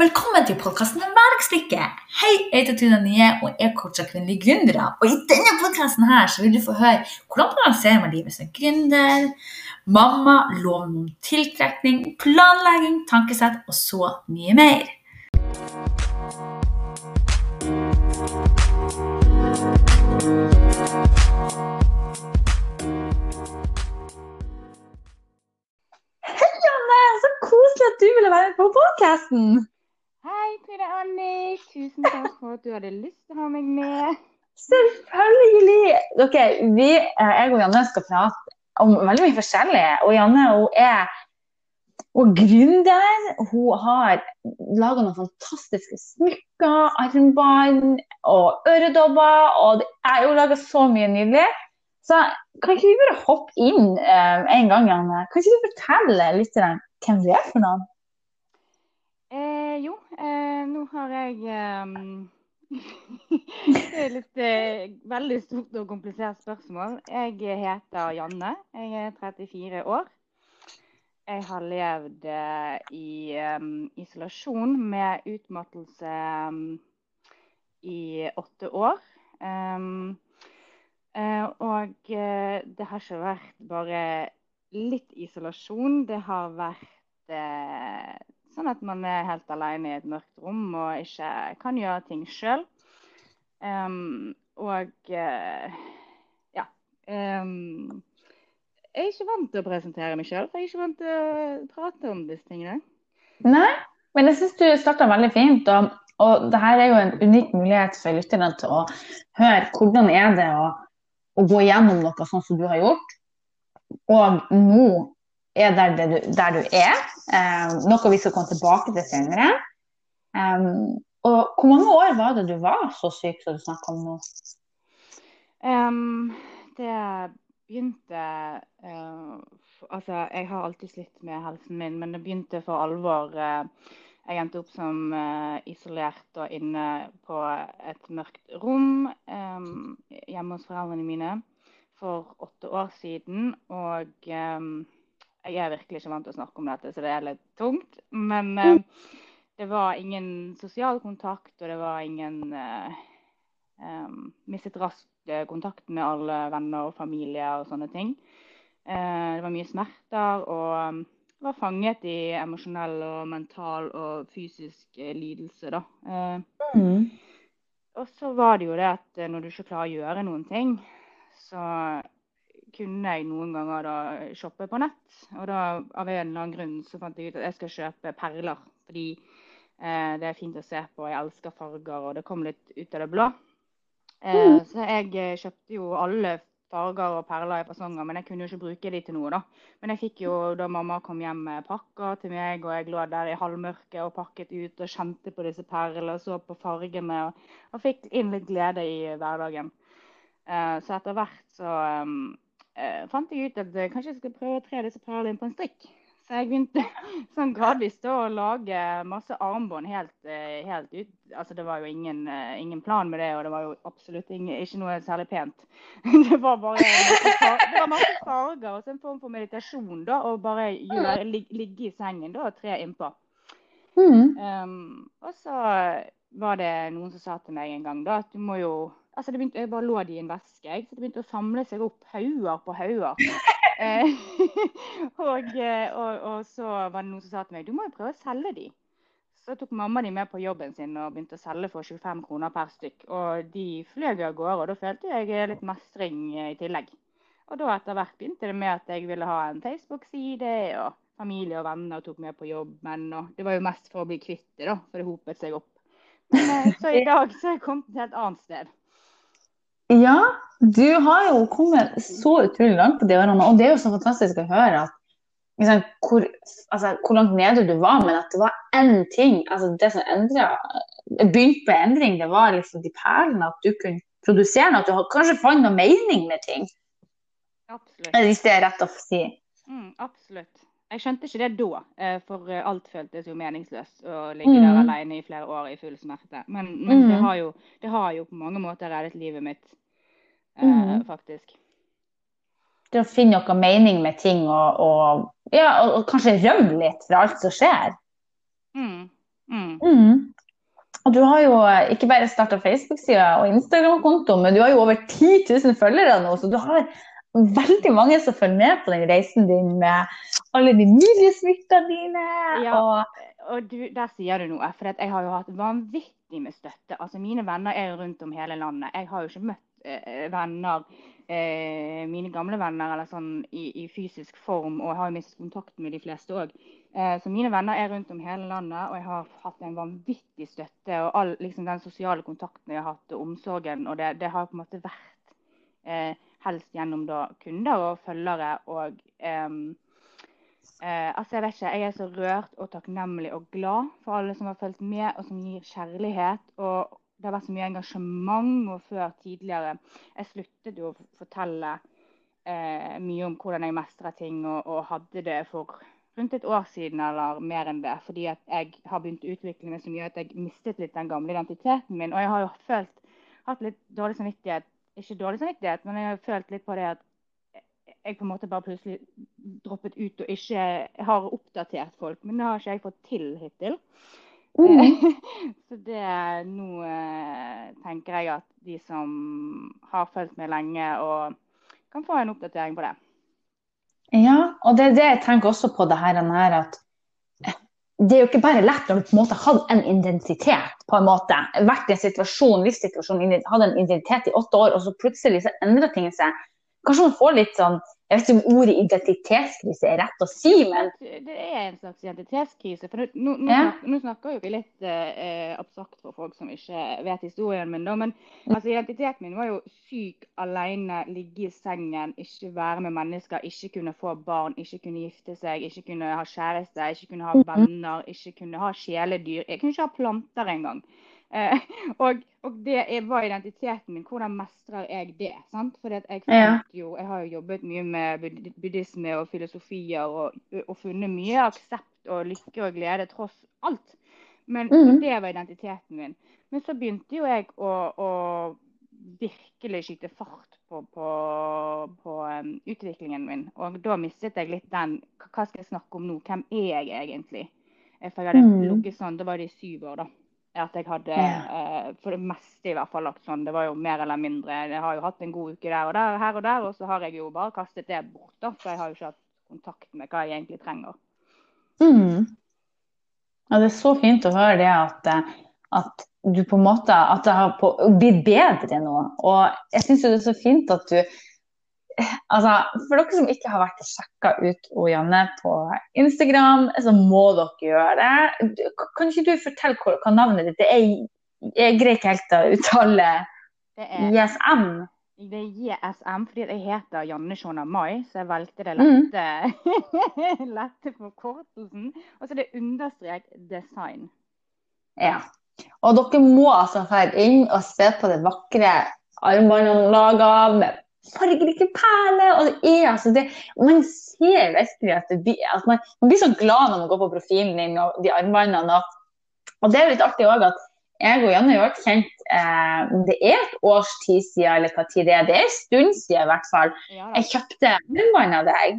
Velkommen til podkasten Hverdagslykke. Hei, jeg heter Tuna Nye og er coacha kvinnelige gründere. Og I denne podkasten her så vil du få høre hvordan balanserer man livet som gründer, mamma, lov om tiltrekning, planlegging, tankesett og så mye mer. Hei, Anne! Så koselig at du ville være med på podkasten. Hei, Trine Annik. Tusen takk for at du hadde lyst til å ha meg med. Selvfølgelig. Ok, vi, eh, Jeg og Janne skal prate om veldig mye forskjellig. Og Janne hun er og gründer. Hun har laga noen fantastiske smykker, armbånd og øredobber. Og jeg har laga så mye nydelig. Så kan ikke vi bare hoppe inn eh, en gang, Janne? Kan ikke du fortelle litt hvem du er for noen? Eh, jo, eh, nå har jeg eh, Det er litt eh, veldig stort og komplisert spørsmål. Jeg heter Janne. Jeg er 34 år. Jeg har levd eh, i um, isolasjon med utmattelse i åtte år. Og det har ikke vært bare litt isolasjon. Det har vært sånn at man er helt alene i et mørkt rom og ikke kan gjøre ting sjøl. og ja jeg er ikke vant til å presentere meg sjøl, for jeg er ikke vant til å prate om disse tingene. Nei, men jeg syns du starta veldig fint. Og, og det her er jo en unik mulighet for lytterne til å høre hvordan er det å, å gå igjennom noe sånn som du har gjort. Og nå er der, du, der du er, eh, noe vi skal komme tilbake til senere. Um, og hvor mange år var det du var så syk som du snakker om nå? Um, det begynte uh, Altså, jeg har alltid slitt med helsen min, men det begynte for alvor. Uh, jeg endte opp som uh, isolert og inne på et mørkt rom um, hjemme hos foreldrene mine for åtte år siden. Og um, jeg er virkelig ikke vant til å snakke om dette, så det er litt tungt. Men det var ingen sosial kontakt, og det var ingen um, Mistet raskt kontakt kontakten med alle venner og familie og sånne ting. Eh, det var mye smerter og um, var fanget i emosjonell og mental og fysisk eh, lidelse, da. Mm. Og så var det jo det at når du ikke klarer å gjøre noen ting, så kunne jeg noen ganger da shoppe på nett. Og da av en eller annen grunn så fant jeg ut at jeg skal kjøpe perler. Fordi eh, det er fint å se på, jeg elsker farger, og det kom litt ut av det blå. Eh, mm. så jeg eh, kjøpte jo alle farger og perler i fasonger, men jeg kunne jo ikke bruke de til noe, da. Men jeg fikk jo da mamma kom hjem med pakker til meg, og jeg lå der i halvmørket og pakket ut og kjente på disse perlene og så på fargene og, og fikk inn litt glede i hverdagen. Uh, så etter hvert så um, uh, fant jeg ut at jeg kanskje jeg skulle prøve å tre disse perlene inn på en strikk. Så jeg begynte sånn gradvis å lage masse armbånd helt, eh, helt, ut. Altså det var jo ingen, eh, ingen, plan med det, og det var jo absolutt ingen, ikke noe særlig pent. Det var bare det var masse farger og så en form for meditasjon. da, Og bare gjøre, ligge i sengen da, og tre innpå. Mm. Um, og så var det noen som sa til meg en gang da, at du må jo altså det begynte, Jeg bare lå de i en veske, jeg, så det begynte å samle seg opp hauger på hauger. Eh, og, eh, og, og, så var det noen som sa til meg du må jo prøve å selge de. Så tok mamma de med på jobben sin og begynte å selge for 25 kroner per stykk. Og de fløy av gårde, og da følte jeg litt mestring eh, i tillegg. Og da etter hvert begynte det med at jeg ville ha en Facebook-side, og familie og venner tok med på jobben. Og det var jo mest for å bli kvitt det, da, for det hopet seg opp. Men så i dag så er jeg kommet til et annet sted. Ja, du har jo kommet så utrolig langt på de årene, og det er jo så fantastisk å høre at liksom, hvor, altså, hvor, langt nede du var, men at det var én ting altså Det som endret, begynte på endring, det var liksom de perlene. At du kunne produsere noe. At du kanskje fant noe mening med ting. Absolutt. Hvis det er rett å si. Mm, absolutt. Jeg skjønte ikke det da, eh, for alt føltes jo meningsløst å ligge mm. der alene i flere år i full smerte. Men, men mm. det, har jo, det, har jo, på mange måter reddet livet mitt Eh, mm. faktisk. Det å finne noe mening med ting og, og, ja, og, kanskje rømme litt fra alt som skjer. Mm. Mm. Mm. Og du har jo eh, ikke bare starta Facebook-sida og Instagram-konto, men du har jo over 10 000 følgere nå, så du har veldig mange som følger med på den reisen din med alle de nydelige smykkene dine. Ja. Og, Og du, der sier du noe. For jeg har jo hatt vanvittig med støtte. Altså Mine venner er jo rundt om hele landet. Jeg har jo ikke møtt eh, venner, eh, mine gamle venner, eller sånn i, i, fysisk form, og jeg har jo mistet kontakt med de fleste òg. Eh, så mine venner er rundt om hele landet, og jeg har hatt en vanvittig støtte. Og all liksom, den sosiale kontakten jeg har hatt, og omsorgen, og det, det har på en måte vært eh, helst gjennom da, kunder og følgere og um, uh, altså jeg vet ikke, jeg er så rørt og takknemlig og glad for alle som har fulgt med, og som gir kjærlighet. Og det har vært så mye engasjement og før tidligere. Jeg sluttet jo å fortelle uh, mye om hvordan jeg mestrer ting, og, og, hadde det for rundt et år siden eller mer enn det. Fordi at jeg har begynt å utvikle meg så mye at jeg mistet litt den gamle identiteten min. Og jeg har jo følt, hatt litt dårlig samvittighet, ikke dårlig samvittighet, men jeg har følt litt på det at jeg på en måte bare plutselig droppet ut og ikke har oppdatert folk. Men det har ikke jeg fått til hittil. Mm. Så det nå eh, tenker jeg at de som har fulgt meg lenge, og kan få en oppdatering på det. Ja, og det er det jeg tenker også på det her, at det er jo ikke bare lett når du på en måte har hatt en identitet, på en måte, vært i en situasjon, livssituasjon, hatt en identitet i åtte år, og så plutselig så endrer ting seg. Kanskje man får litt sånn jeg vet ikke om ordet identitetskrise er rett å si, men Det er en slags identitetskrise. for Nå, nå, ja. nå snakker jo vi litt eh, abstrakt for folk som ikke vet historien min. Da, men altså, identiteten min var jo syk alene, ligge i sengen, ikke være med mennesker, ikke kunne få barn, ikke kunne gifte seg, ikke kunne ha kjæreste, ikke kunne ha mm-hmm. venner, ikke kunne ha kjæledyr. Jeg kunne ikke ha planter engang. Eh, og, og, det var identiteten min. Hvordan mestrer jeg det? sant? For jeg, jo, jeg har jo jobbet mye med buddhisme og filosofier og, og, funnet mye aksept og lykke og glede tross alt. Men mm. det var identiteten min. Men så begynte jo jeg å, å virkelig skyte fart på, på, på um, utviklingen min. Og da mistet jeg litt den Hva skal jeg snakke om nå? Hvem er jeg egentlig? For jeg hadde mm. sånn, Da var det i syv år, da at jeg hadde eh, for det meste i hvert fall lagt sånn. Det var jo mer eller mindre Jeg har jo hatt en god uke der og der, her og der, og så har jeg jo bare kastet det bort. da, For jeg har jo ikke hatt kontakt med hva jeg egentlig trenger. Mm. Ja, det er så fint å høre det at, eh, at du på en måte at det har blitt bedre nå. Og jeg syns det er så fint at du altså, For dere som ikke har vært og sjekka ut Janne på Instagram, så må dere gjøre det. Kan ikke du fortelle hva, hva navnet ditt er? Jeg greier ikke helt å uttale JSM. Det er JSM fordi jeg heter Janne Shona Mai, så jeg valgte det lette, mm. lette forkortelsen. Og så er det understrek design. Ja. Og dere må altså dra inn og se på det vakre armbåndene laga med fargerike perler. Og det er altså det Man ser virkelig at, det, at man, man, blir så glad når man går på profilen din og de armbåndene. Og, og, det er litt artig òg at jeg og Janne har vært kjent eh, det er et års tid siden, eller hva tid det er. Det er en stund siden i hvert fall. Jeg kjøpte armbånd av deg.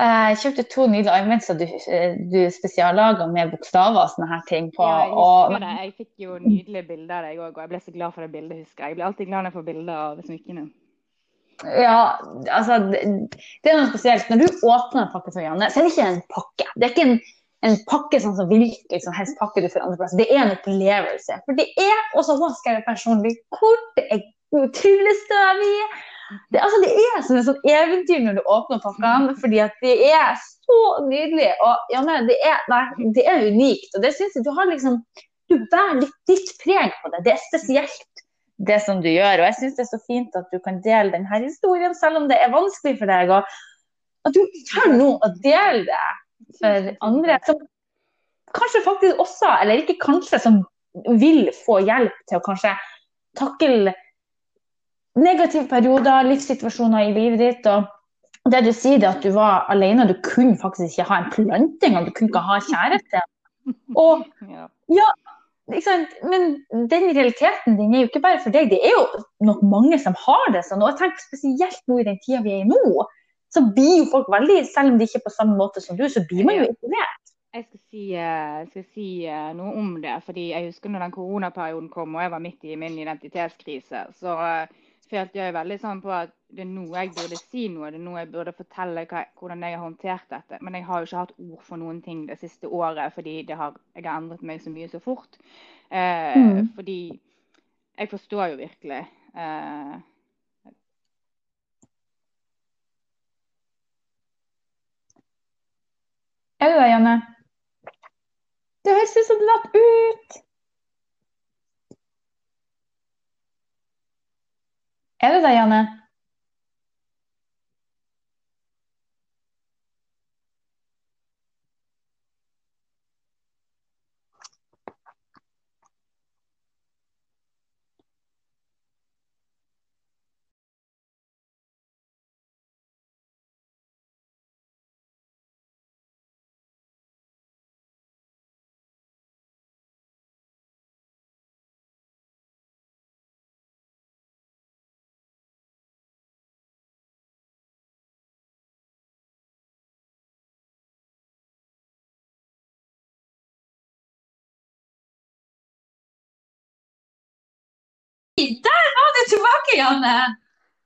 Jeg kjøpte to nydelige armbånd du, du spesiallaga med bokstaver og sånne her ting på. Ja, jeg og, det. Jeg fikk jo nydelige bilder av deg òg, og jeg ble så glad for det bildet, husker jeg. Jeg blir alltid glad når jeg får bilder av smykkene. Ja, altså det, det, er noe spesielt. Når du åpner en pakke som Janne, så er det ikke en pakke. Det er ikke en, en pakke sånn som hvilken som helst pakke du får andre plass. Det er en opplevelse. For det er, også vanskelig personlig kort, det er tryllestøv i. Det, altså, det er som et sånn eventyr når du åpner pakkene, fordi at det er så nydelig. Og ja, det, er, nei, det er unikt. Og det syns jeg du har liksom Du bærer litt ditt preg på det. Det er spesielt, det som du gjør. Og jeg syns det er så fint at du kan dele denne historien, selv om det er vanskelig for deg. Og at du tør nå å dele det for andre som kanskje faktisk også, eller ikke kanskje, som vil få hjelp til å kanskje takle negative perioder, livssituasjoner i livet ditt. og det du sier, er at du var alene, du kunne faktisk ikke ha en plante engang. Du kunne ikke ha kjæreste. Og, ja, Men den realiteten din er jo ikke bare for deg, det er jo nok mange som har det sånn. Og jeg tenker spesielt nå i den tida vi er i nå, så blir jo folk veldig, selv om de ikke er på samme måte som du, så blir man jo isolert. jeg skal si, eh, skal si eh, noe om det. fordi jeg husker når den koronaperioden kom og jeg var midt i min identitetskrise, så uh, følte jeg veldig sånn på at det er nå jeg burde si noe, det er nå jeg burde fortelle hva, hvordan jeg har håndtert dette. Men jeg har jo ikke hatt ord for noen ting det siste året fordi har, jeg har endret meg så mye så fort. Eh, mm. Fordi jeg forstår jo virkelig. eh, er du der, Janne? Det høres ut som du datt ut. Er du der, var du tilbake, Janne!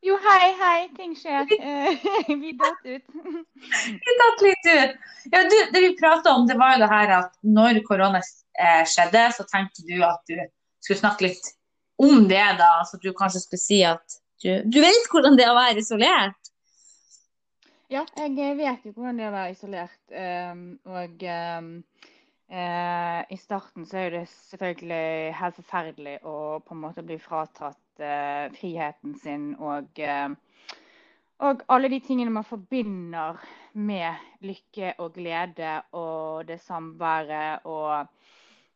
Jo, hei, hei. Ting skjer. vi datt ut. vi datt litt ut. Ja, du, det vi prata om, det var jo det her at når korona eh, skjedde, så tenkte du at du skulle snakke litt om det, da. Så du kanskje skulle si at du, du vet hvordan det er å være isolert? Ja, jeg vet jo hvordan det er å være isolert. Um, og Eh, I starten så er det selvfølgelig helt forferdelig å på en måte bli fratatt eh, friheten sin og, eh, og alle de tingene man forbinder med lykke og glede og det samværet og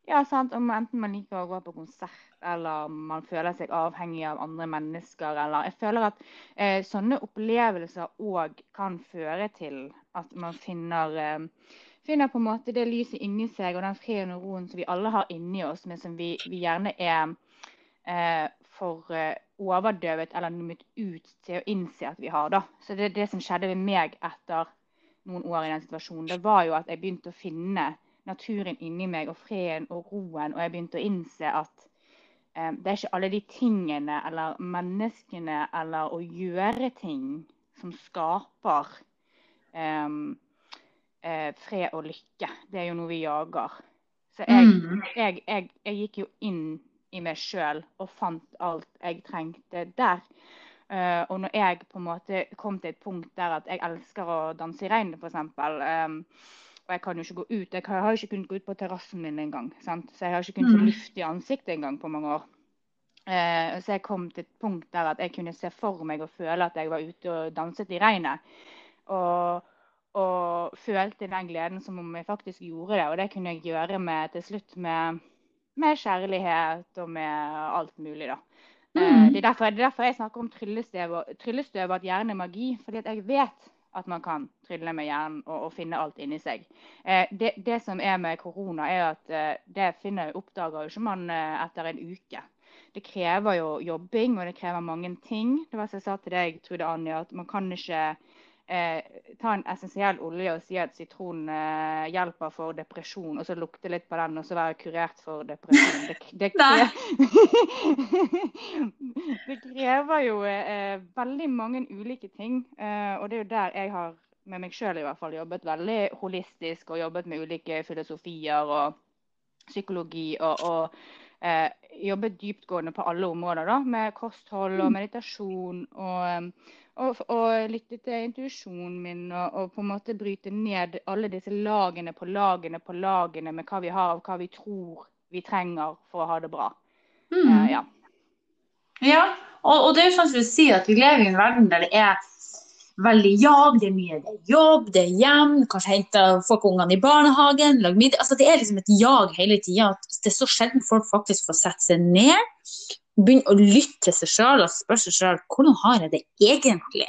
ja, sant, om Enten man liker å gå på konsert eller man føler seg avhengig av andre mennesker. Eller jeg føler at eh, sånne opplevelser òg kan føre til at man finner eh, finner på en måte det lyset inni seg og den freden og roen som vi alle har inni oss, men som vi, vi gjerne er eh, for eh, overdøvet eller nummet ut til å innse at vi har. da. Så det, det som skjedde med meg etter noen år i den situasjonen, det var jo at jeg begynte å finne naturen inni meg og freden og roen, og jeg begynte å innse at det er ikke alle de tingene eller menneskene eller å gjøre ting som skaper um, uh, fred og lykke. Det er jo noe vi jager. Så jeg, mm. jeg, jeg, jeg gikk jo inn i meg sjøl og fant alt jeg trengte der. Uh, og når jeg på en måte kom til et punkt der at jeg elsker å danse i regnet, f.eks. Um, og jeg kan jo ikke gå ut. Jeg har jo ikke kunnet gå ut på terrassen min engang. Så jeg har ikke kunnet få mm. luft i ansiktet engang på mange år. Eh, så jeg kom til et punkt der at jeg kunne se for meg og føle at jeg var ute og danset i regnet. Og og følte den gleden som om jeg faktisk gjorde det. Og det kunne jeg gjøre med, til slutt med, med kjærlighet og med alt mulig, da. Eh, mm. Det, er derfor, det, er derfor, jeg snakker om tryllestøv, tryllestøv og at hjernen er magi. Fordi jeg vet at man kan trylle med hjernen og, og finne alt inni seg. Eh, det, det, som er med korona, er at eh, det finner, oppdager jo ikke man etter en uke. Det krever jo jobbing, og det krever mange ting. Det var som jeg sa til deg, Trude Anja, at man kan ikke eh, ta en essensiell olje og si at sitron eh, hjelper for depresjon, og så lukte litt på den og så være kurert for depresjon. Det, det, krever, det krever jo eh, veldig mange ulike ting. Eh, og det er jo der jeg har med meg sjøl i hvert fall jobbet veldig holistisk og jobbet med ulike filosofier og psykologi. og, og eh, jobbet dyptgående på alle områder, da, med kosthold og mm. meditasjon. Og, og, og lytte til intuisjonen min og, og, på en måte bryte ned alle disse lagene på lagene på lagene med hva vi har og hva vi tror vi trenger for å ha det bra. Mm. Uh, ja. ja, og, og, det er jo sånn som du sier, at vi lever i en verden der det er veldig jag, det er mye det er jobb, det er hjem, kanskje hente folk ungene i barnehagen, lage middag. Altså, det er liksom et jag hele tida. Det er så sjelden folk faktisk får sette seg ned begynne å lytte til seg sjøl og spørre seg sjøl hvordan har jeg det egentlig?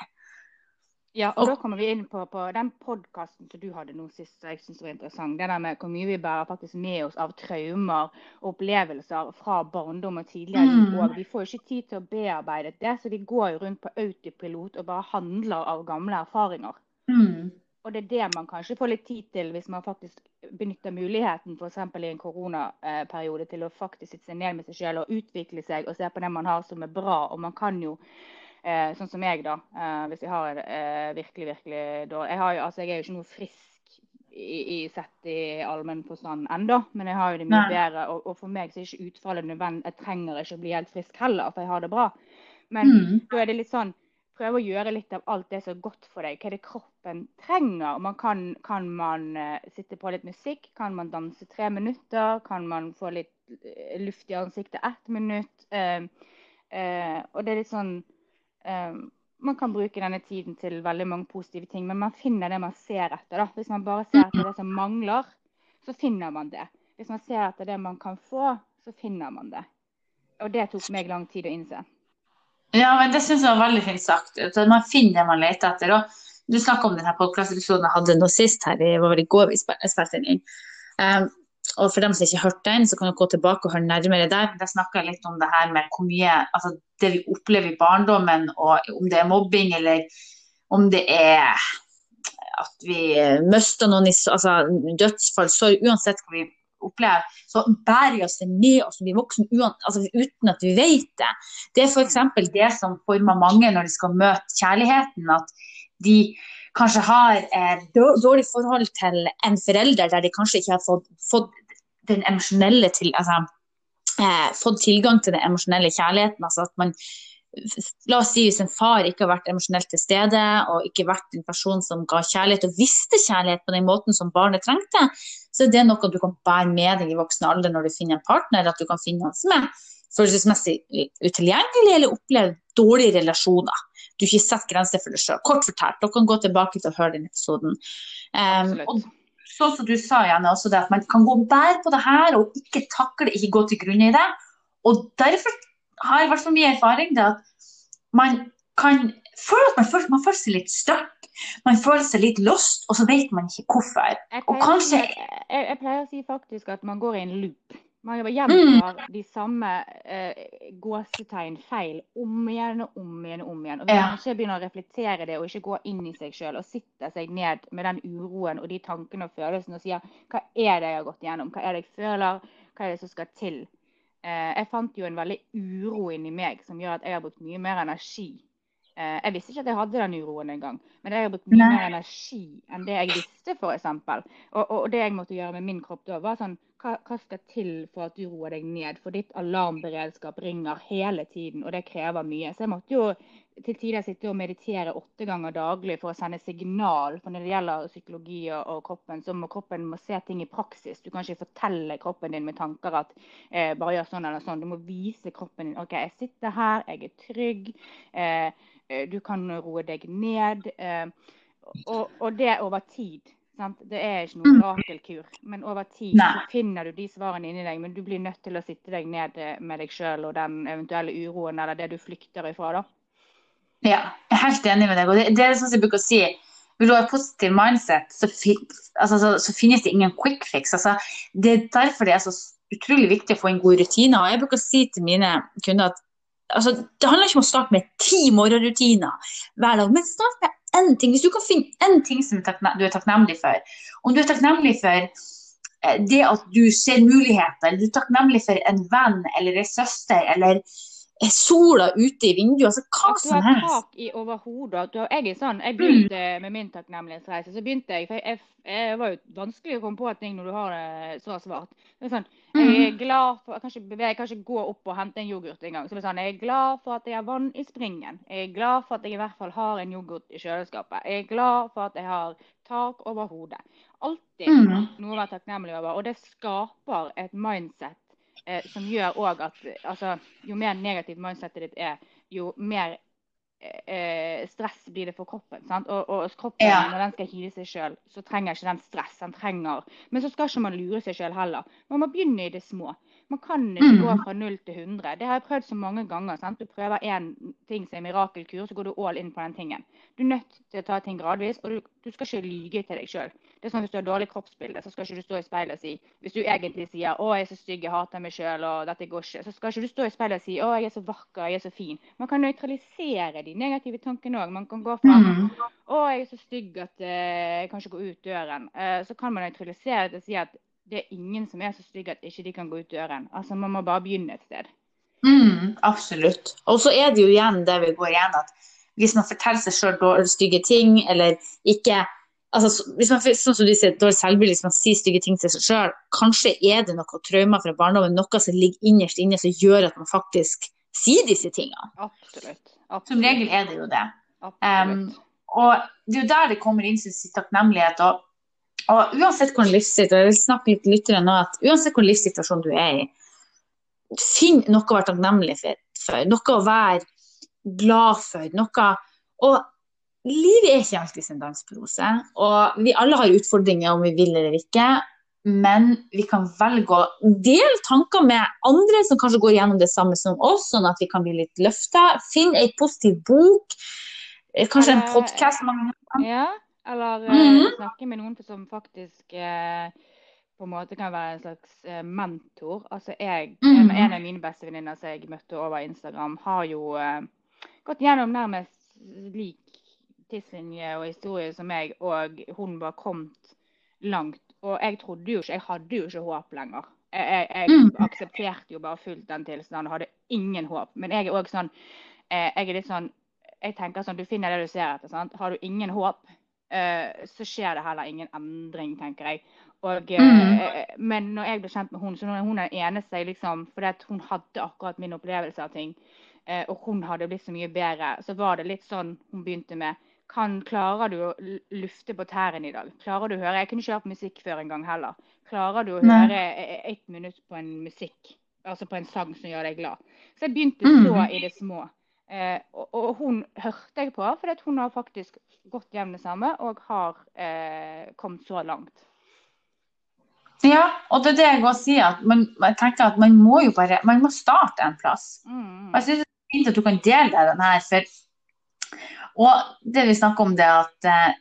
Ja, og, og da kommer vi inn på, på den podkasten som du hadde nå sist, som jeg syns var interessant. Det der med hvor mye vi bærer faktisk med oss av traumer og opplevelser fra barndom og tidligere mm. Og vi får jo ikke tid til å bearbeide det, så vi går jo rundt på autopilot og bare handler av gamle erfaringer. Mm. Og det er det man kanskje får litt tid til hvis man faktisk benytter muligheten f.eks. i en koronaperiode til å faktisk sitte seg ned med seg selv og utvikle seg og se på det man har som er bra. Og man kan jo, eh, sånn som jeg, da, eh, hvis jeg har eh, virkelig, virkelig dårlig jeg, har jo, altså, jeg er jo ikke noe frisk i, i sett i allmenn forstand ennå, men jeg har jo det mye Nei. bedre. Og, og for meg så er ikke utfallet nødvendig. Jeg trenger ikke å bli helt frisk heller, for jeg har det bra. Men Mm. da er det litt sånn prøve å gjøre litt av alt det som er godt for deg. Hva er det kroppen trenger? Man kan, kan man eh, sitte på litt musikk? Kan man danse tre minutter? Kan man få litt eh, luft i ansiktet ett minutt? Eh, eh, og det er litt sånn eh, Man kan bruke denne tiden til veldig mange positive ting, men man finner det man ser etter. da. Hvis man bare ser etter det som mangler, så finner man det. Hvis man ser etter det man kan få, så finner man det. Og det tok meg lang tid å innse. Ja, men det syns jeg var veldig fint sagt. Man finner det man leter etter. Og du snakka om denne podkastepisoden jeg hadde nå sist her, det var vel i går vi spilte den inn. Um, og for dem som ikke har hørt den, så kan du gå tilbake og høre nærmere der. Der snakka jeg litt om det her med hvor mye Altså det vi opplever i barndommen, og om det er mobbing eller om det er at vi mister noen i altså, dødsfall, sorg, uansett hva vi opplever, så bærer oss det med oss som vi voksne altså, uten at vi vet det. Det er f.eks. det som former mange når de skal møte kjærligheten, at de kanskje har eh, dårlig forhold til en forelder der de kanskje ikke har fått, fått den emosjonelle til, altså, eh, fått tilgang til den emosjonelle kjærligheten. Altså at man La oss si hvis en far ikke har vært emosjonelt til stede og ikke vært en person som ga kjærlighet og visste kjærlighet på den måten som barnet trengte, så er det noe du kan bære med deg i voksen alder når du finner en partner, at du kan finne noen som er følelsesmessig utilgjengelig eller opplever dårlige relasjoner. Du ikke setter grenser for deg sjøl. Kort fortalt, dere kan gå tilbake til å høre den episoden. Um, og sånn som du sa, Janne, også det at man kan gå og bære på det her og ikke takle, ikke gå til grunne i det. Og derfor har i hvert fall mye erfaring til at man kan føle at man føler, man føler seg litt stuck. Man føler seg litt lost, og så vet man ikke hvorfor. Jeg Og pleier, kanskje- jeg, jeg pleier å si faktisk at man går i en loop. Man gjentar de samme eh, gåsetegn feil om igjen og om igjen og om igjen. Og hvis Ja. man ikke begynner å reflektere det og ikke gå inn i seg sjøl og sitte seg ned med den uroen og de tankene og følelsene og sier hva er det jeg har gått igjennom, hva er det jeg føler, hva er det som skal til. Eh, jeg fant jo en veldig uro inni meg som gjør at jeg har brukt mye mer energi. Eh, jeg visste ikke at jeg hadde den uroen engang, men jeg har brukt mye Nei. mer energi enn det jeg visste, f.eks. Og, og, og det jeg måtte gjøre med min kropp da, var sånn hva, hva skal til for at du roer deg ned? For ditt alarmberedskap ringer hele tiden, og det krever mye. Så jeg måtte jo til tider sitte og meditere åtte ganger daglig for å sende signal. For når det gjelder psykologi og, kroppen, så må kroppen må se ting i praksis. Du kan ikke fortelle kroppen din med tanker at eh, bare gjør sånn eller sånn. Du må vise kroppen din OK, jeg sitter her, jeg er trygg. Eh, eh, du kan roe deg ned. Eh, og, og det over tid. Sant? Det er ikke noen rakelkur, men over tid så finner du de svarene inni deg. Men du blir nødt til å sitte deg ned eh, med deg sjøl og den eventuelle uroen eller det du flykter ifra. da. Ja, jeg er helt enig med deg. Og det, det er sånn som jeg bruker å si. Vil du ha et positivt mindset, så, fin, altså, så, så finnes det ingen quick fix. Altså, det er derfor det er så utrolig viktig å få inn gode rutiner. Og jeg bruker å si til mine kunder at altså, det handler ikke om å starte med ti morgenrutiner hver dag, men start med én ting. Hvis du kan finne én ting som du er takknemlig for, om du er takknemlig for eh, det at du ser muligheter, eller du er takknemlig for en venn eller en søster, eller eh, sola ute i vinduet, altså hva At du som har helst. tak i over hodet. at du har- Jeg er sånn, jeg begynte med min takknemlighetsreise. Så begynte jeg, for jeg, jeg var jo vanskelig å komme på ting når du har det så svart. Det er sånn, Jeg er glad for Jeg kan ikke bevege, jeg kan ikke gå opp og hente en yoghurt engang. Så det er sånn, jeg er glad for at jeg har vann i springen. Jeg er glad for at jeg i hvert fall har en yoghurt i kjøleskapet. Jeg er glad for at jeg har tak over hodet. Alltid Mm. noe å være takknemlig over. Og det skaper et mindset eh, som gjør òg at altså, jo mer negativt mindsetet ditt er, jo mer eh, stress blir det for kroppen. Sant? Og, og kroppen, Ja. når den skal hile seg sjøl, så trenger ikke den stress. Den trenger Men så skal ikke man lure seg sjøl heller. Man må begynne i det små. Man kan ikke Mm. gå fra 0 til 100. Det har jeg prøvd så mange ganger. sant? Du prøver én ting som er mirakelkur, så går du all in på den tingen. Du er nødt til å ta ting gradvis, og du, du skal ikke lyge til deg sjøl. Det sånn Hvis du har dårlig kroppsbilde, så skal ikke du stå i speilet og si Hvis du egentlig sier 'Å, jeg er så stygg, jeg hater meg sjøl, og dette går ikke', så skal ikke du stå i speilet og si 'Å, jeg er så vakker, jeg er så fin'. Man kan nøytralisere de negative tankene òg. Man kan gå fra Mm. 'Å, jeg er så stygg at uh, jeg kan ikke gå ut døren'. uh, så kan man nøytralisere det og si at det er ingen som er så stygge at ikke de kan gå ut døren. Altså, Man må bare begynne et sted. Mm, absolutt. Og så er det jo igjen det vi går igjen at hvis man forteller seg sjøl stygge ting, eller ikke altså, hvis man, Sånn som du sier, dårlig selvbilde, hvis man sier stygge ting til seg sjøl, kanskje er det noe traumer fra barndommen, noe som ligger innerst inne som gjør at man faktisk sier disse tingene. Absolutt. Som regel er det jo det. Absolutt. Og det er jo der det kommer inn sin takknemlighet. Og, og uansett hvordan livssituasjon, jeg vil snakke litt lyttere nå, at uansett hvilken livssituasjon du er i, finn noe å være takknemlig for, noe å være glad for, noe Og livet er ikke alltid en dans på roser, og vi alle har utfordringer om vi vil eller ikke. Men vi kan velge å dele tanker med andre som kanskje går gjennom det samme som oss, sånn at vi kan bli litt løfta. Finn ei positiv bok. eh, Kanskje en podkast. Ja, eller mm. Mhm. snakke med noen som faktisk eh, på en måte kan være en slags eh, mentor. Altså jeg, en, Mhm. en av mine beste venninner som jeg møtte over Instagram, har jo eh, gått gjennom nærmest lik tidslinje og historie som meg, og hun var kommet langt. Og jeg trodde jo ikke, jeg hadde jo ikke håp lenger. Jeg, jeg, jeg Mhm. aksepterte jo bare fullt den tilstanden og hadde ingen håp. Men jeg er òg sånn eh, Jeg er litt sånn jeg tenker sånn, Du finner det du ser etter. sant? Har du ingen håp, eh, så skjer det heller ingen endring, tenker jeg. Og, eh, Mhm. Men når jeg ble kjent med hun, så hun er den eneste jeg liksom Fordi hun hadde akkurat min opplevelse av ting, eh, og hun hadde blitt så mye bedre, så var det litt sånn hun begynte med kan, Klarer du å lufte på tærne i dag? Klarer du å høre Jeg kunne ikke hørt musikk før en gang heller. Klarer du å Nei. høre eh, ett minutt på en musikk, altså på en sang som gjør deg glad? Så jeg begynte så så i det små. Eh, og, og hun hørte jeg på, for hun har faktisk gått gjennom det samme og har eh, kommet så langt. Ja, og det er det jeg òg sier, at man, jeg tenker at man må jo bare man må starte en plass. Mm. Jeg synes det er fint at du kan dele deg den her, for Og det vi snakker om, det at eh,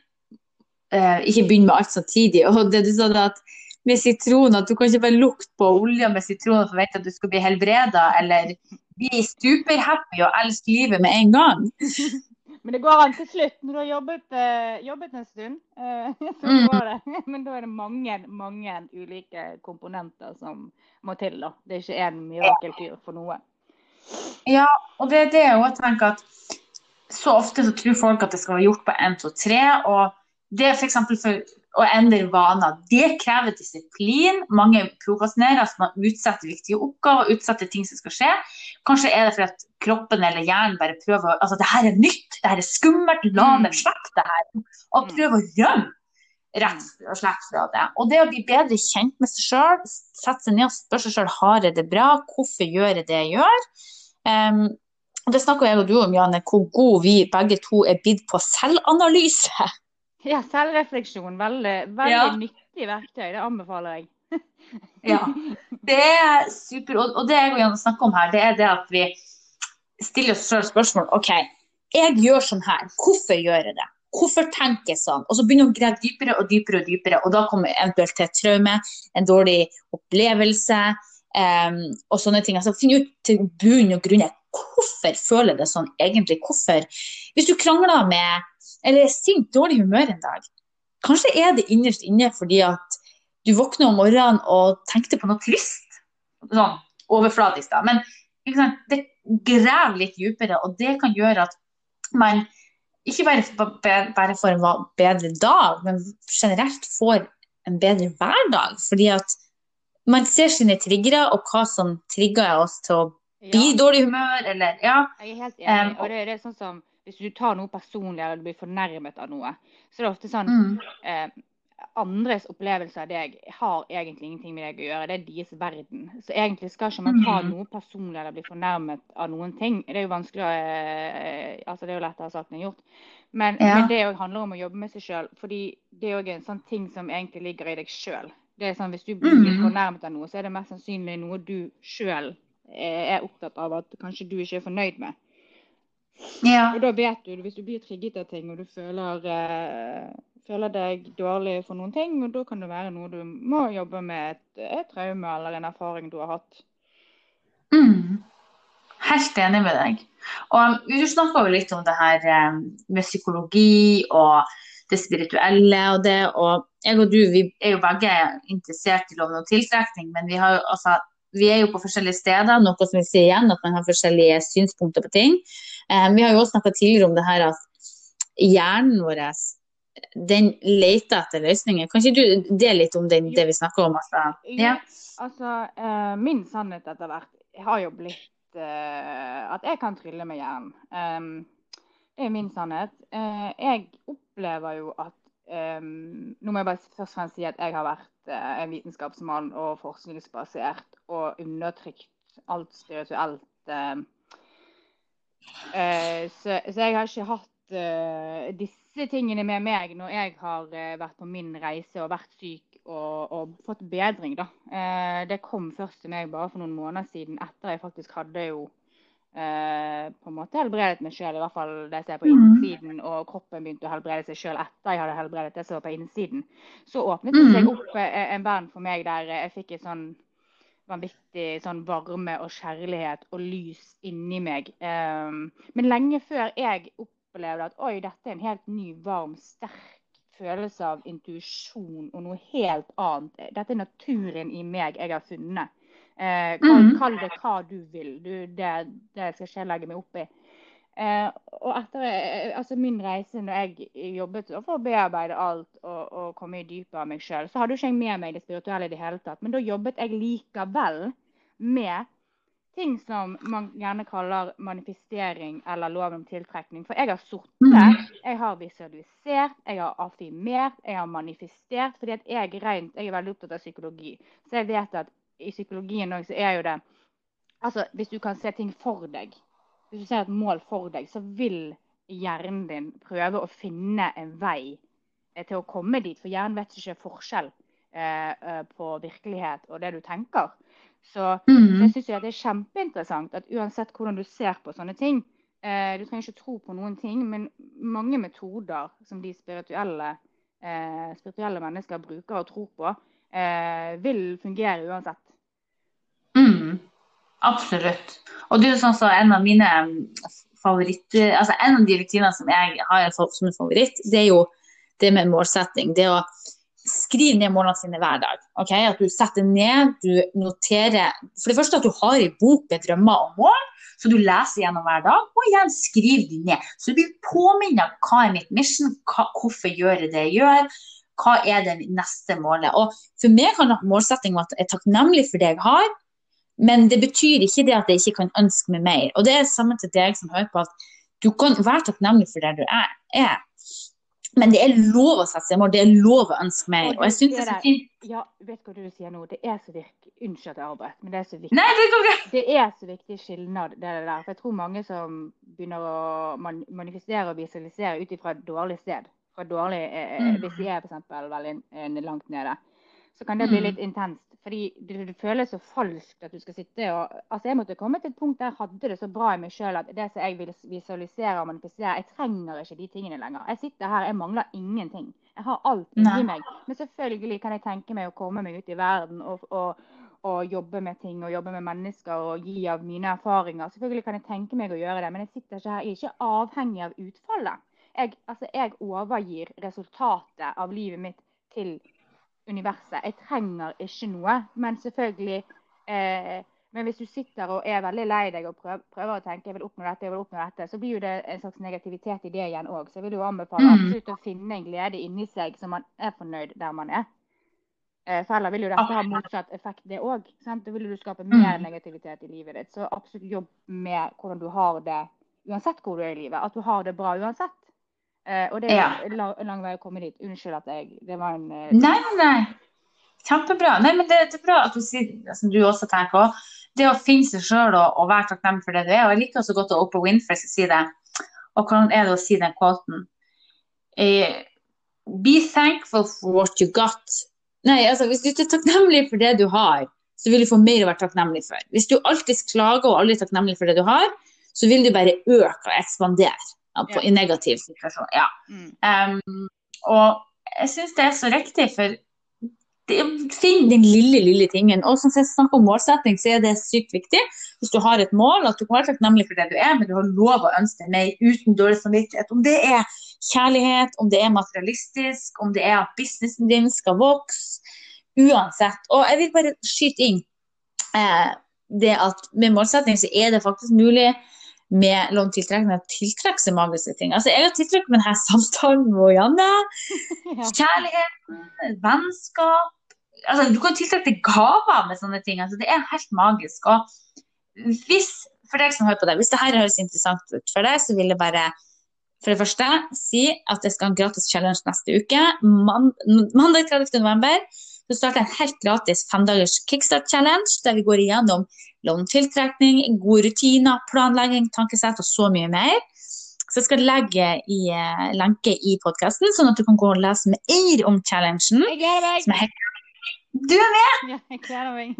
eh, ikke begynne med alt samtidig. Og det du sa da at med sitron, at du kan ikke bare lukte på olja med sitron og forvente at du skal bli helbreda, eller bli superhappy og elske livet med en gang. Men det går an til slutt. Når du har jobbet, uh, jobbet en stund, Uh, så Mm. går det. Men da er det mange, mange ulike komponenter som må til. da. Det er ikke én mirakelkur for noe. Ja, og det er det jeg tenker at så ofte så tror folk at det skal være gjort på 1, 2, 3, og det er f.eks. for å endre vaner. Det krever disiplin. Mange prokrastinerer, altså man utsetter viktige oppgaver, utsetter ting som skal skje. Kanskje er det fordi at kroppen eller hjernen bare prøver å Altså, det her er nytt, det her er skummelt, la Mm. dem slippe det her. Og prøve å rømme rett og slett fra det. Og det å bli bedre kjent med seg sjøl, sette seg ned og spørre seg sjøl har jeg det bra, hvorfor gjør jeg det jeg gjør. Um, det snakker jeg og du om, Janne, hvor gode vi begge to er blitt på selvanalyse. Ja, selvrefleksjon. Veldig, veldig Ja. nyttig verktøy. Det anbefaler jeg. Ja, det er super. Og, og det jeg vil snakke om her, det er det at vi stiller oss selv spørsmål. OK, jeg gjør sånn her. Hvorfor gjør jeg det? Hvorfor tenker jeg sånn? Og så begynner å grave dypere og dypere, og dypere, og da kommer eventuelt til et traume, en dårlig opplevelse um, og sånne ting. Altså Finn ut til bunn og grunn hvorfor føler jeg det sånn egentlig. Hvorfor? Hvis du krangler med eller er sint, dårlig humør en dag, kanskje er det innerst inne fordi at du våkner om morgenen og tenkte på noe trist. Sånn overflatisk, da. Men sant? det graver litt dypere, og det kan gjøre at man ikke bare, bare får en bedre dag, men generelt får en bedre hverdag. Fordi at man ser sine triggere, og hva som trigger oss til å bli i Ja. dårlig humør, eller ja. Jeg er helt enig. Um, og det, det er sånn som Hvis du tar noe personlig eller du blir fornærmet av noe, så er det ofte sånn Mm. eh, Andres opplevelse av deg har egentlig ingenting med deg å gjøre. Det er deres verden. Så egentlig skal ikke man ta Mm. noe personlig eller bli fornærmet av noen ting. Det er jo vanskelig å eh, Altså, det er jo lettere sagt enn gjort. Men, Ja. men det handler om å jobbe med seg sjøl. Fordi det er òg en sånn ting som egentlig ligger i deg sjøl. Det er sånn, Hvis du blir mm. fornærmet av noe, så er det mest sannsynlig noe du sjøl er opptatt av at kanskje du ikke er fornøyd med. Ja. Og da vet du, Hvis du blir trigget av ting og du føler, eh, føler, deg dårlig for noen ting, og da kan det være noe du må jobbe med, et, et traume eller en erfaring du har hatt. Mm. Helt enig med deg. Og Du snakka jo litt om det her eh, med psykologi og det spirituelle og det. Og jeg og du vi er jo begge interessert i loven om tiltrekning, men vi, har, jo altså, vi, er jo på forskjellige steder, noe som vi sier igjen, at man har forskjellige synspunkter på ting. Um, vi har jo også snakka tidligere om det her at hjernen vår den leter etter løsninger. Kan ikke du dele litt om det, det vi snakker om? Altså? Ja. altså, uh, min sannhet etter hvert har jo blitt uh, at jeg kan trylle med hjernen. Det er min sannhet. Jeg opplever jo at um, Nå må jeg bare først og fremst si at jeg har vært uh, en vitenskapsmann og forskningsbasert og undertrykt alt spirituelt. Uh, så, så, jeg har ikke hatt disse tingene med meg når jeg har vært på min reise og vært syk og, og fått bedring. da. det kom først til meg bare for noen måneder siden, etter jeg faktisk hadde jo eh, på en måte helbredet meg sjøl, i hvert fall det som er på mm. innsiden, og kroppen begynte å helbrede seg sjøl etter jeg hadde helbredet det som var på innsiden. Så åpnet det seg mm. opp eh, en verden for meg der jeg fikk en sånn vanvittig sånn varme og kjærlighet og lys inni meg. Um, men lenge før jeg opplevde at oi, dette er en helt ny, varm, sterk følelse av intuisjon og noe helt annet. Dette er naturen i meg jeg har funnet. Eh, kall, mm. kall, det hva du vil. Du, det, det, skal ikke jeg legge meg opp i. Eh, og etter eh, altså min reise når jeg jobbet for å bearbeide alt og, og komme i dypet av meg sjøl, så hadde jo ikke jeg med meg det spirituelle i det hele tatt. Men da jobbet jeg likevel med ting som man gjerne kaller manifestering eller lov om tiltrekning. For jeg har sittet, mm. jeg har visualisert, jeg har affirmert, jeg har manifestert. fordi at jeg, rent, jeg er veldig opptatt av psykologi. Så jeg vet at i psykologien òg, så er jo det Altså, hvis du kan se ting for deg, hvis du ser et mål for deg, så vil hjernen din prøve å finne en vei eh, til å komme dit. For hjernen vet ikke forskjell eh, eh på virkelighet og det du tenker. Så mm. jeg syns det er kjempeinteressant at uansett hvordan du ser på sånne ting eh, Du trenger ikke tro på noen ting, men mange metoder som de spirituelle, eh, spirituelle mennesker bruker og tror på, eh, vil fungere uansett. Mm, absolutt. Og det er sånn så en av mine favoritt, favoritter altså En av de rutinene som jeg har som favoritt, det er jo det med målsetting. Det å skrive ned målene sine hver dag. Okay? At du setter ned, du noterer For det første at du har i bok med drømmer og mål, så du leser gjennom hver dag. Og igjen skriv de ned. Så du blir påminnet hva er mitt mission, hva, hvorfor gjør jeg det jeg gjør hva er det neste målet? Og For meg kan målsettingen være at jeg er takknemlig for det jeg har, men det betyr ikke det at jeg ikke kan ønske meg mer. Og det er samme til deg som hører på, at du kan være takknemlig for der du er. Men det er lov å sette seg mål, det er lov å ønske mer. Og jeg synes det er så fint. Ja, vet du hva du sier nå? Det er så viktig. Unnskyld at jeg avbrøt, men det er så viktig. Nei, det, går greit. det er så viktig skilnad, det der. For jeg tror mange som begynner å manifestere og visualisere ut ifra et dårlig sted Fra dårlig eh, eh mm. hvis de er f.eks. veldig langt nede, så kan det bli mm. litt intenst. Fordi det, det, føles så falskt at du skal sitte og Altså, jeg måtte komme til et punkt der jeg hadde det så bra i meg sjøl at det som jeg vil visualisere og manifestere, jeg trenger ikke de tingene lenger. Jeg sitter her, jeg mangler ingenting. Jeg har alt inni meg. Men selvfølgelig kan jeg tenke meg å komme meg ut i verden og, og, og jobbe med ting og jobbe med mennesker og gi av mine erfaringer. Selvfølgelig kan jeg tenke meg å gjøre det, men jeg sitter ikke her, jeg er ikke avhengig av utfallet jeg, altså, jeg overgir resultatet av livet mitt til universet. Jeg trenger ikke noe. Men selvfølgelig eh, men hvis du sitter og er veldig lei deg og prøver, prøver, å tenke jeg vil oppnå dette, jeg vil oppnå dette, så blir jo det en slags negativitet i det igjen òg. Så jeg vil jo anbefale mm. absolutt å finne en glede inni seg så man er fornøyd der man er. Eh, for ellers vil jo dette ha motsatt effekt, det òg. Da vil du skape mer mm. negativitet i livet ditt. Så absolutt jobb med hvordan du har det uansett hvor du er i livet. At du har det bra uansett. Uh, og det er ja. lang, lang, vei å komme dit. Unnskyld at jeg Det var en uh, Nei, nei. Kjempebra. Nei, men det, det, er bra at du sier, som du også tenker òg, det å finne seg sjøl og, og, være takknemlig for det du er. Og jeg liker også godt å Oprah Winfrey si det. Og hvordan er det å si den kvoten? Eh, be thankful for what you got, Nei, altså hvis du ikke er takknemlig for det du har, så vil du få mer å være takknemlig for. Hvis du alltid klager og aldri er takknemlig for det du har, så vil du bare øke og ekspandere på, i negativ situasjon. Ja. Mm. Um, og jeg syns det er så riktig, for finn den lille, lille tingen. Og som jeg snakker om målsetting, så er det sykt viktig. Hvis du har et mål, at du kan være takknemlig for det du er, men du har lov å ønske deg mer uten dårlig samvittighet. Om det er kjærlighet, om det er materialistisk, om det er at businessen din skal vokse. Uansett. Og jeg vil bare skyte inn eh, det at med målsetting så er det faktisk mulig med lov tiltrekning å tiltrekke seg magiske ting. Altså, jeg har tiltrukket meg denne samtalen med Janne. Kjærligheten, vennskap altså, Du kan tiltrekke deg gaver med sånne ting. Altså, det er helt magisk. Og hvis, for deg som hører på det, hvis det her høres interessant ut for deg, så vil jeg bare for det første si at jeg skal ha en gratis challenge neste uke. Man, mandag 30. november så starter en helt gratis femdagers kickstart-challenge, der vi går igjennom låntiltrekning, gode rutiner, planlegging, tankesett og så mye mer. Så jeg skal legge i uh, lenke i podkasten, sånn at du kan gå og lese mer om challengen. Jeg gleder meg! Er helt... Du er med! Ja, jeg gleder meg.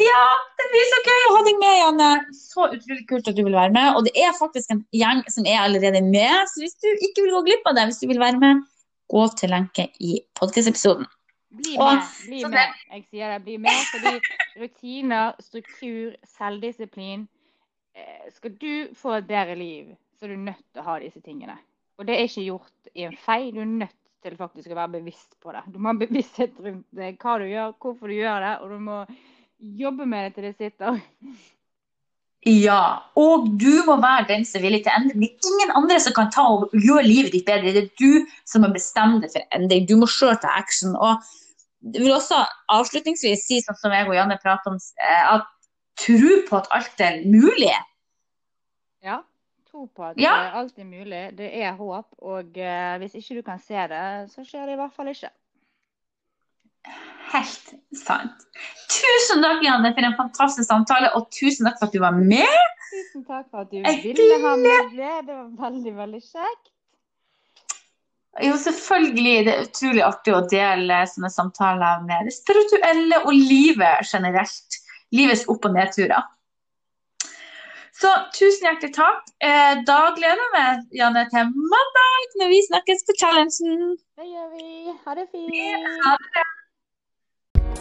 Ja, det blir så gøy å ha deg med, Janne. Så utrolig kult at du vil være med. Og det er faktisk en gjeng som er allerede med, så hvis du ikke vil gå glipp av det, hvis du vil være med, gå til lenke i podkastepisoden. Bli Åh, med. Bli med. med. Jeg sier det. Bli med fordi rutiner, struktur, selvdisiplin eh, Skal du få et bedre liv, så er du nødt til å ha disse tingene. Og det er ikke gjort i en feil. Du er nødt til faktisk å være bevisst på det. Du må ha bevissthet rundt det, hva du gjør, hvorfor du gjør det, og du må jobbe med det til det sitter. Ja, og du må være den som er villig til endring. Det er ingen andre som kan ta og gjøre livet ditt bedre. Det er du som må bestemme deg for endring. Du må sjøl ta action. Og jeg vil også avslutningsvis si, sånn som jeg og Janne prater om, eh, at tro på at alt er mulig. Ja. Tro på at Ja. alt er mulig. Det er håp. Og eh, hvis ikke du kan se det, så skjer det i hvert fall ikke. Helt sant. Tusen takk, Janne, for en fantastisk samtale, og tusen takk for at du var med. Tusen takk for at du Jeg ville ha med det. Var veldig, veldig kjekt. Jo, selvfølgelig. Det er utrolig artig å dele sånne samtaler med det spirituelle og livet generelt. Livets opp- og nedturer. Så tusen hjertelig takk. Eh, Da gleder jeg meg, Janne, til mandag når vi snakkes på challengen. Det gjør vi. Ha det fint. Ha det.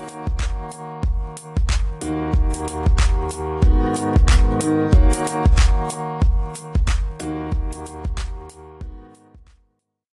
Thank you.